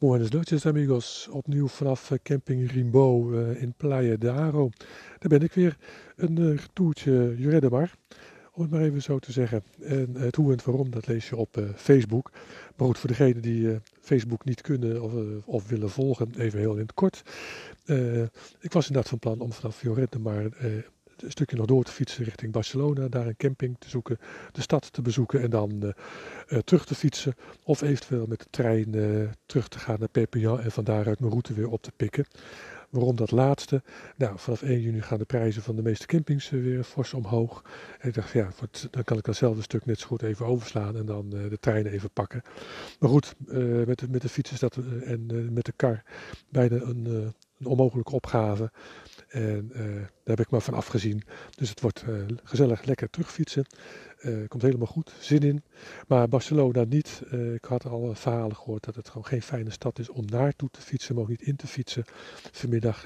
Buenas noches amigos, opnieuw vanaf eh, camping Rimbo uh, in Playa de Aro. Daar ben ik weer, een uh, toertje Juredemar, om het maar even zo te zeggen. En het hoe en waarom, dat lees je op Facebook. Maar goed, voor degenen die Facebook niet kunnen of, of, willen volgen, even heel in het kort. ik was inderdaad van plan om vanaf Juredemar een stukje nog door te fietsen richting Barcelona, daar een camping te zoeken, de stad te bezoeken en dan uh, uh, terug te fietsen. Of eventueel met de trein uh, terug te gaan naar Perpignan en van daaruit mijn route weer op te pikken. Waarom dat laatste? Nou, vanaf 1 juni gaan de prijzen van de meeste campings weer fors omhoog. En ik dacht, ja, dan kan ik datzelfde stuk net zo goed even overslaan en dan de trein even pakken. Maar goed, met, de, met de fiets dat en met de kar bijna een, een onmogelijke opgave. En uh, daar heb ik maar van afgezien. Dus het wordt uh, gezellig lekker terugfietsen. Uh, komt helemaal goed, zin in. Maar Barcelona niet. ik had al verhalen gehoord dat het gewoon geen fijne stad is om naartoe te fietsen, maar ook niet in te fietsen. Vanmiddag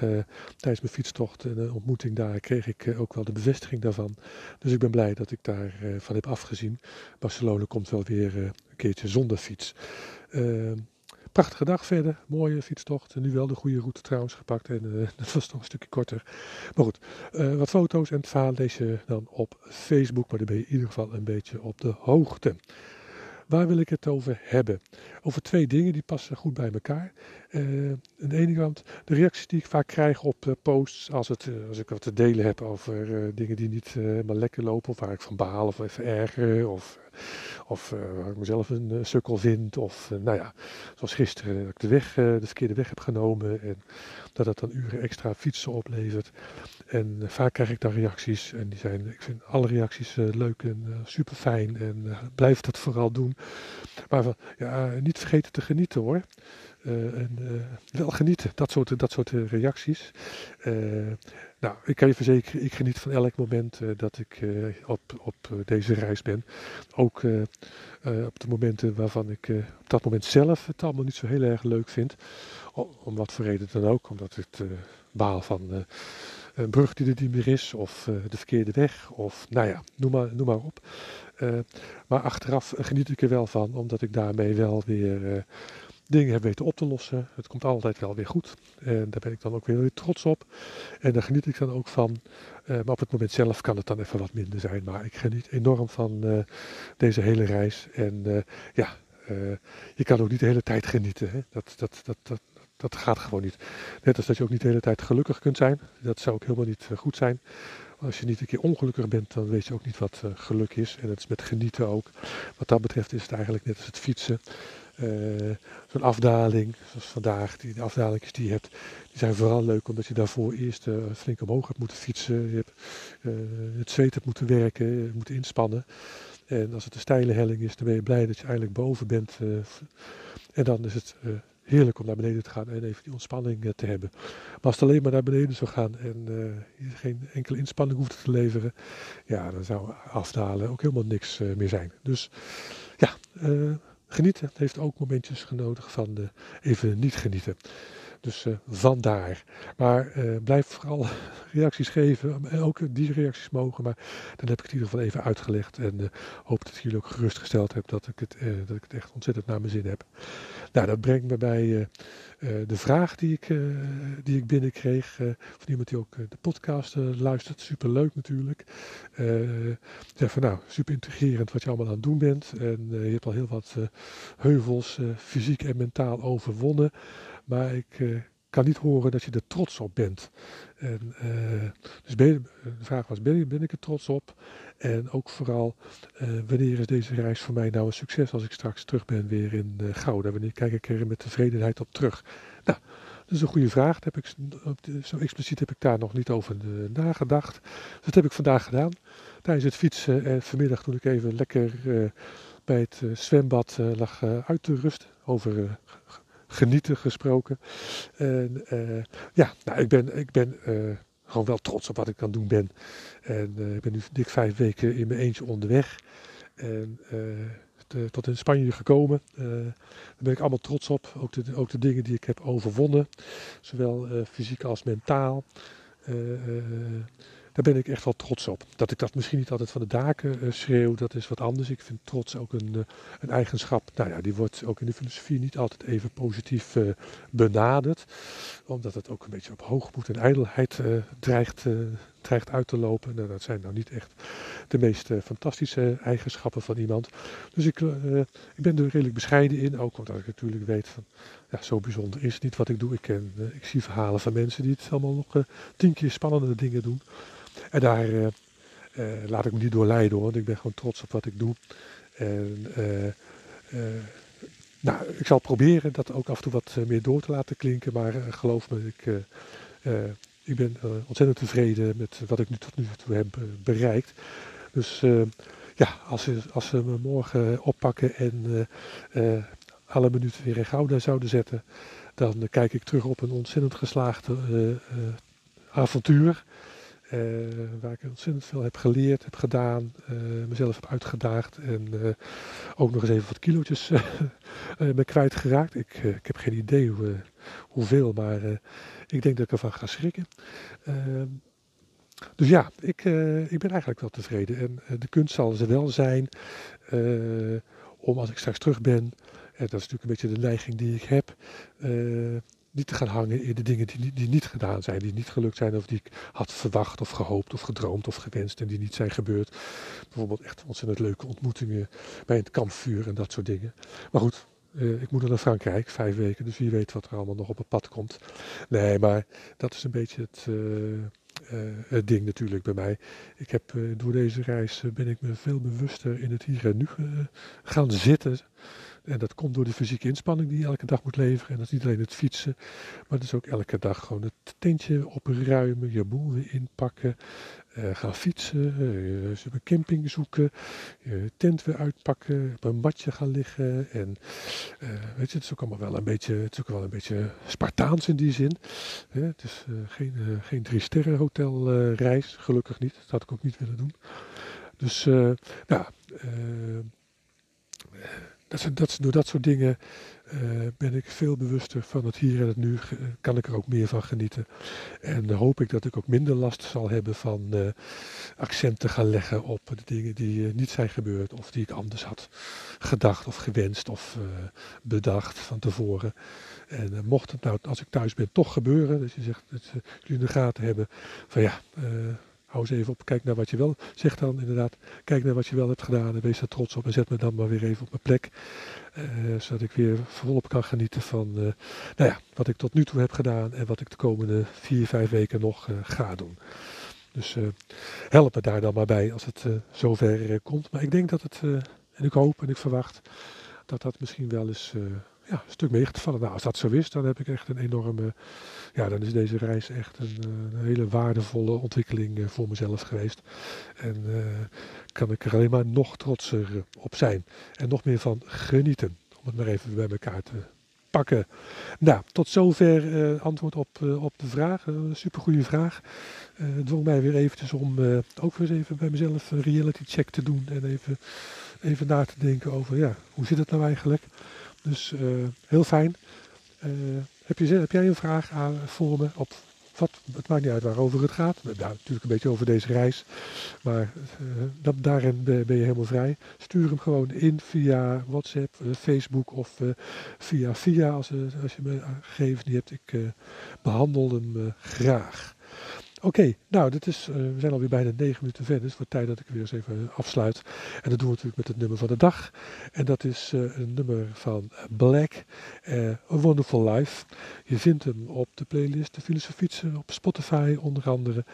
tijdens mijn fietstocht en een ontmoeting daar kreeg ik ook wel de bevestiging daarvan. Dus ik ben blij dat ik daarvan van heb afgezien. Barcelona komt wel weer een keertje zonder fiets. Prachtige dag verder, mooie fietstocht. Nu wel de goede route trouwens gepakt en uh, dat was toch een stukje korter. Maar goed, uh, wat foto's en het verhaal lees je dan op Facebook, maar dan ben je in ieder geval een beetje op de hoogte. Waar wil ik het over hebben? Over twee dingen die passen goed bij elkaar. Uh, aan de ene kant de reacties die ik vaak krijg op uh, posts als, het, uh, als ik wat te delen heb over dingen die niet helemaal lekker lopen. Of waar ik van baal of even erger. Of of waar ik mezelf een sukkel vind. Of nou ja, zoals gisteren dat ik de, weg, de verkeerde weg heb genomen. En dat het dan uren extra fietsen oplevert. En vaak krijg ik daar reacties. En die zijn, ik vind alle reacties leuk en super fijn. En blijf dat vooral doen. Maar van, ja, niet vergeten te genieten hoor. En wel genieten, dat soort, dat soort reacties. Nou, ik kan je verzekeren, ik geniet van elk moment dat ik op, op deze reis ben. Ook op de momenten waarvan ik op dat moment zelf het allemaal niet zo heel erg leuk vind. Om wat voor reden dan ook. Omdat ik het baal van een brug die er niet meer is. Of de verkeerde weg. Of nou ja, noem maar, noem maar op. maar achteraf geniet ik er wel van. Omdat ik daarmee wel weer dingen heb weten op te lossen. Het komt altijd wel weer goed. En daar ben ik dan ook weer, trots op. En daar geniet ik dan ook van. Uh, maar op het moment zelf kan het dan even wat minder zijn. Maar ik geniet enorm van uh, deze hele reis. En uh, ja, je kan ook niet de hele tijd genieten. Hè? Dat, dat, dat, dat, dat gaat gewoon niet. Net als dat je ook niet de hele tijd gelukkig kunt zijn. Dat zou ook helemaal niet goed zijn. Als je niet een keer ongelukkig bent, dan weet je ook niet wat geluk is. En het is met genieten ook. Wat dat betreft is het eigenlijk net als het fietsen. Uh, zo'n afdaling, zoals vandaag, die, de afdalingjes die je hebt, die zijn vooral leuk omdat je daarvoor eerst uh, flink omhoog hebt moeten fietsen. Je hebt het zweet hebt moeten werken, moet inspannen. En als het een steile helling is, dan ben je blij dat je eigenlijk boven bent. en dan is het heerlijk om naar beneden te gaan en even die ontspanning te hebben. Maar als het alleen maar naar beneden zou gaan en je geen enkele inspanning hoeft te leveren, ja, dan zou afdalen ook helemaal niks meer zijn. Dus ja, genieten heeft ook momentjes genodigd van uh, even niet genieten. Dus uh, vandaar. Maar uh, blijf vooral reacties geven. Ook die reacties mogen. Maar dan heb ik het in ieder geval even uitgelegd. En hoop dat jullie ook gerustgesteld heb dat ik, het, dat ik het echt ontzettend naar mijn zin heb. Nou, dat brengt me bij de vraag die ik, die ik binnenkreeg. van iemand die ook de podcast luistert. Super leuk natuurlijk. zeg van nou, super integrerend wat je allemaal aan het doen bent. En je hebt al heel wat heuvels fysiek en mentaal overwonnen. Maar ik uh, kan niet horen dat je er trots op bent. En, uh, dus de vraag was, ben, ik er trots op? En ook vooral, uh, wanneer is deze reis voor mij nou een succes als ik straks terug ben weer in Gouda? Wanneer kijk ik er met tevredenheid op terug? Nou, dat is een goede vraag. heb ik, zo expliciet heb ik daar nog niet over nagedacht. Dat heb ik vandaag gedaan. Tijdens het fietsen en vanmiddag toen ik even lekker bij het zwembad lag uit te rusten. Over genieten gesproken. En uh, ja, nou, ik ben, ik ben uh, gewoon wel trots op wat ik aan doen ben. En uh, ik ben nu dik vijf weken in mijn eentje onderweg. En tot in Spanje gekomen. daar ben ik allemaal trots op. Ook de, ook de dingen die ik heb overwonnen. Zowel fysiek als mentaal. Daar ben ik echt wel trots op. Dat ik dat misschien niet altijd van de daken uh, schreeuw, dat is wat anders. Ik vind trots ook een, uh, een eigenschap. Nou ja, die wordt ook in de filosofie niet altijd even positief uh, benaderd. Omdat het ook een beetje op hoogmoed en ijdelheid dreigt, dreigt uit te lopen. Nou, dat zijn nou niet echt de meest fantastische eigenschappen van iemand. Dus ik, ik ben er redelijk bescheiden in. Ook omdat ik natuurlijk weet van, ja, zo bijzonder is het niet wat ik doe. Ik, ken, ik zie verhalen van mensen die het allemaal nog tien keer spannende dingen doen. En daar laat ik me niet door leiden hoor, want ik ben gewoon trots op wat ik doe. En nou, ik zal proberen dat ook af en toe wat meer door te laten klinken, maar geloof me, ik, ik ben ontzettend tevreden met wat ik nu tot nu toe heb bereikt. Dus ja, als ze, als ze me morgen oppakken en alle minuten weer in Gouda zouden zetten, dan kijk ik terug op een ontzettend geslaagde avontuur. Uh, waar ik ontzettend veel heb geleerd, heb gedaan, uh, mezelf heb uitgedaagd en uh, ook nog eens even wat kilootjes ben kwijtgeraakt. Ik, ik heb geen idee hoe, hoeveel, maar ik denk dat ik ervan ga schrikken. Ehm, dus ja, ik, ik ben eigenlijk wel tevreden. En de kunst zal ze wel zijn om als ik straks terug ben, en dat is natuurlijk een beetje de neiging die ik heb, niet te gaan hangen in de dingen die, die niet gedaan zijn, die niet gelukt zijn of die ik had verwacht of gehoopt of gedroomd of gewenst en die niet zijn gebeurd. Bijvoorbeeld echt ontzettend leuke ontmoetingen bij het kampvuur en dat soort dingen. Maar goed, uh, ik moet naar Frankrijk, vijf weken, dus wie weet wat er allemaal nog op het pad komt. Nee, maar dat is een beetje het, uh, uh, het ding natuurlijk bij mij. Ik heb door deze reis ben ik me veel bewuster in het hier en nu gaan zitten. En dat komt door de fysieke inspanning die je elke dag moet leveren. En dat is niet alleen het fietsen, maar dat is ook elke dag gewoon het tentje opruimen, je boel weer inpakken, uh, gaan fietsen, uh, een camping zoeken, je tent weer uitpakken, op een matje gaan liggen. En uh, weet je, het is ook allemaal wel een beetje, het is ook wel een beetje Spartaans in die zin. het is geen, geen drie sterren hotel reis, gelukkig niet. Dat had ik ook niet willen doen. Dus, nou dat, dat, door dat soort dingen uh, ben ik veel bewuster van het hier en het nu. Kan ik er ook meer van genieten. En hoop ik dat ik ook minder last zal hebben van uh, accenten gaan leggen op de dingen die niet zijn gebeurd. Of die ik anders had gedacht of gewenst of bedacht van tevoren. En mocht het nou, als ik thuis ben, toch gebeuren. Dus je zegt dat jullie in de gaten hebben van ja hou eens even op, kijk naar wat je wel, zeg dan inderdaad, kijk naar wat je wel hebt gedaan en wees daar trots op en zet me dan maar weer even op mijn plek. Uh, zodat ik weer volop kan genieten van uh, nou ja, wat ik tot nu toe heb gedaan en wat ik de komende vier, vijf weken nog uh, ga doen. Dus help me daar dan maar bij als het zover komt. Maar ik denk dat het, en ik hoop en ik verwacht, dat dat misschien wel eens ja, een stuk mee te vallen. Nou, als dat zo is, dan heb ik echt een enorme. Ja, dan is deze reis echt een, eh, hele waardevolle ontwikkeling eh, voor mezelf geweest. En uh, kan ik er alleen maar nog trotser op zijn. En nog meer van genieten. Om het maar even bij elkaar te pakken. Nou, tot zover antwoord op, op de vraag. Een supergoeie vraag. Het dwong mij weer eventjes om ook weer eens even bij mezelf een reality check te doen. En even, even na te denken over, ja, hoe zit het nou eigenlijk? Dus uh, heel fijn. Uh, heb, je, heb jij een vraag aan, voor me? Op wat, het maakt niet uit waarover het gaat. Natuurlijk een beetje over deze reis. Maar uh, dat, daarin ben, je helemaal vrij. Stuur hem gewoon in via WhatsApp, Facebook of via via als, als je me gegevens niet hebt. Ik behandel hem graag. Oké, nou, dit is, uh, we zijn alweer bijna negen minuten verder. Dus het wordt tijd dat ik weer eens even afsluit. En dat doen we natuurlijk met het nummer van de dag. En dat is uh, een nummer van Black, uh, A Wonderful Life. Je vindt hem op de playlist De Fietsen op Spotify onder andere.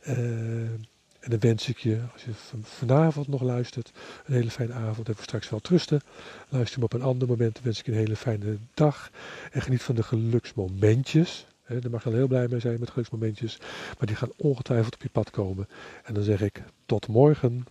en dan wens ik je, als je vanavond nog luistert, een hele fijne avond. Even straks wel trusten. Luister hem op een ander moment. Dan wens ik je een hele fijne dag. En geniet van de geluksmomentjes. He, daar mag je al heel blij mee zijn met geluksmomentjes. Maar die gaan ongetwijfeld op je pad komen. En dan zeg ik tot morgen.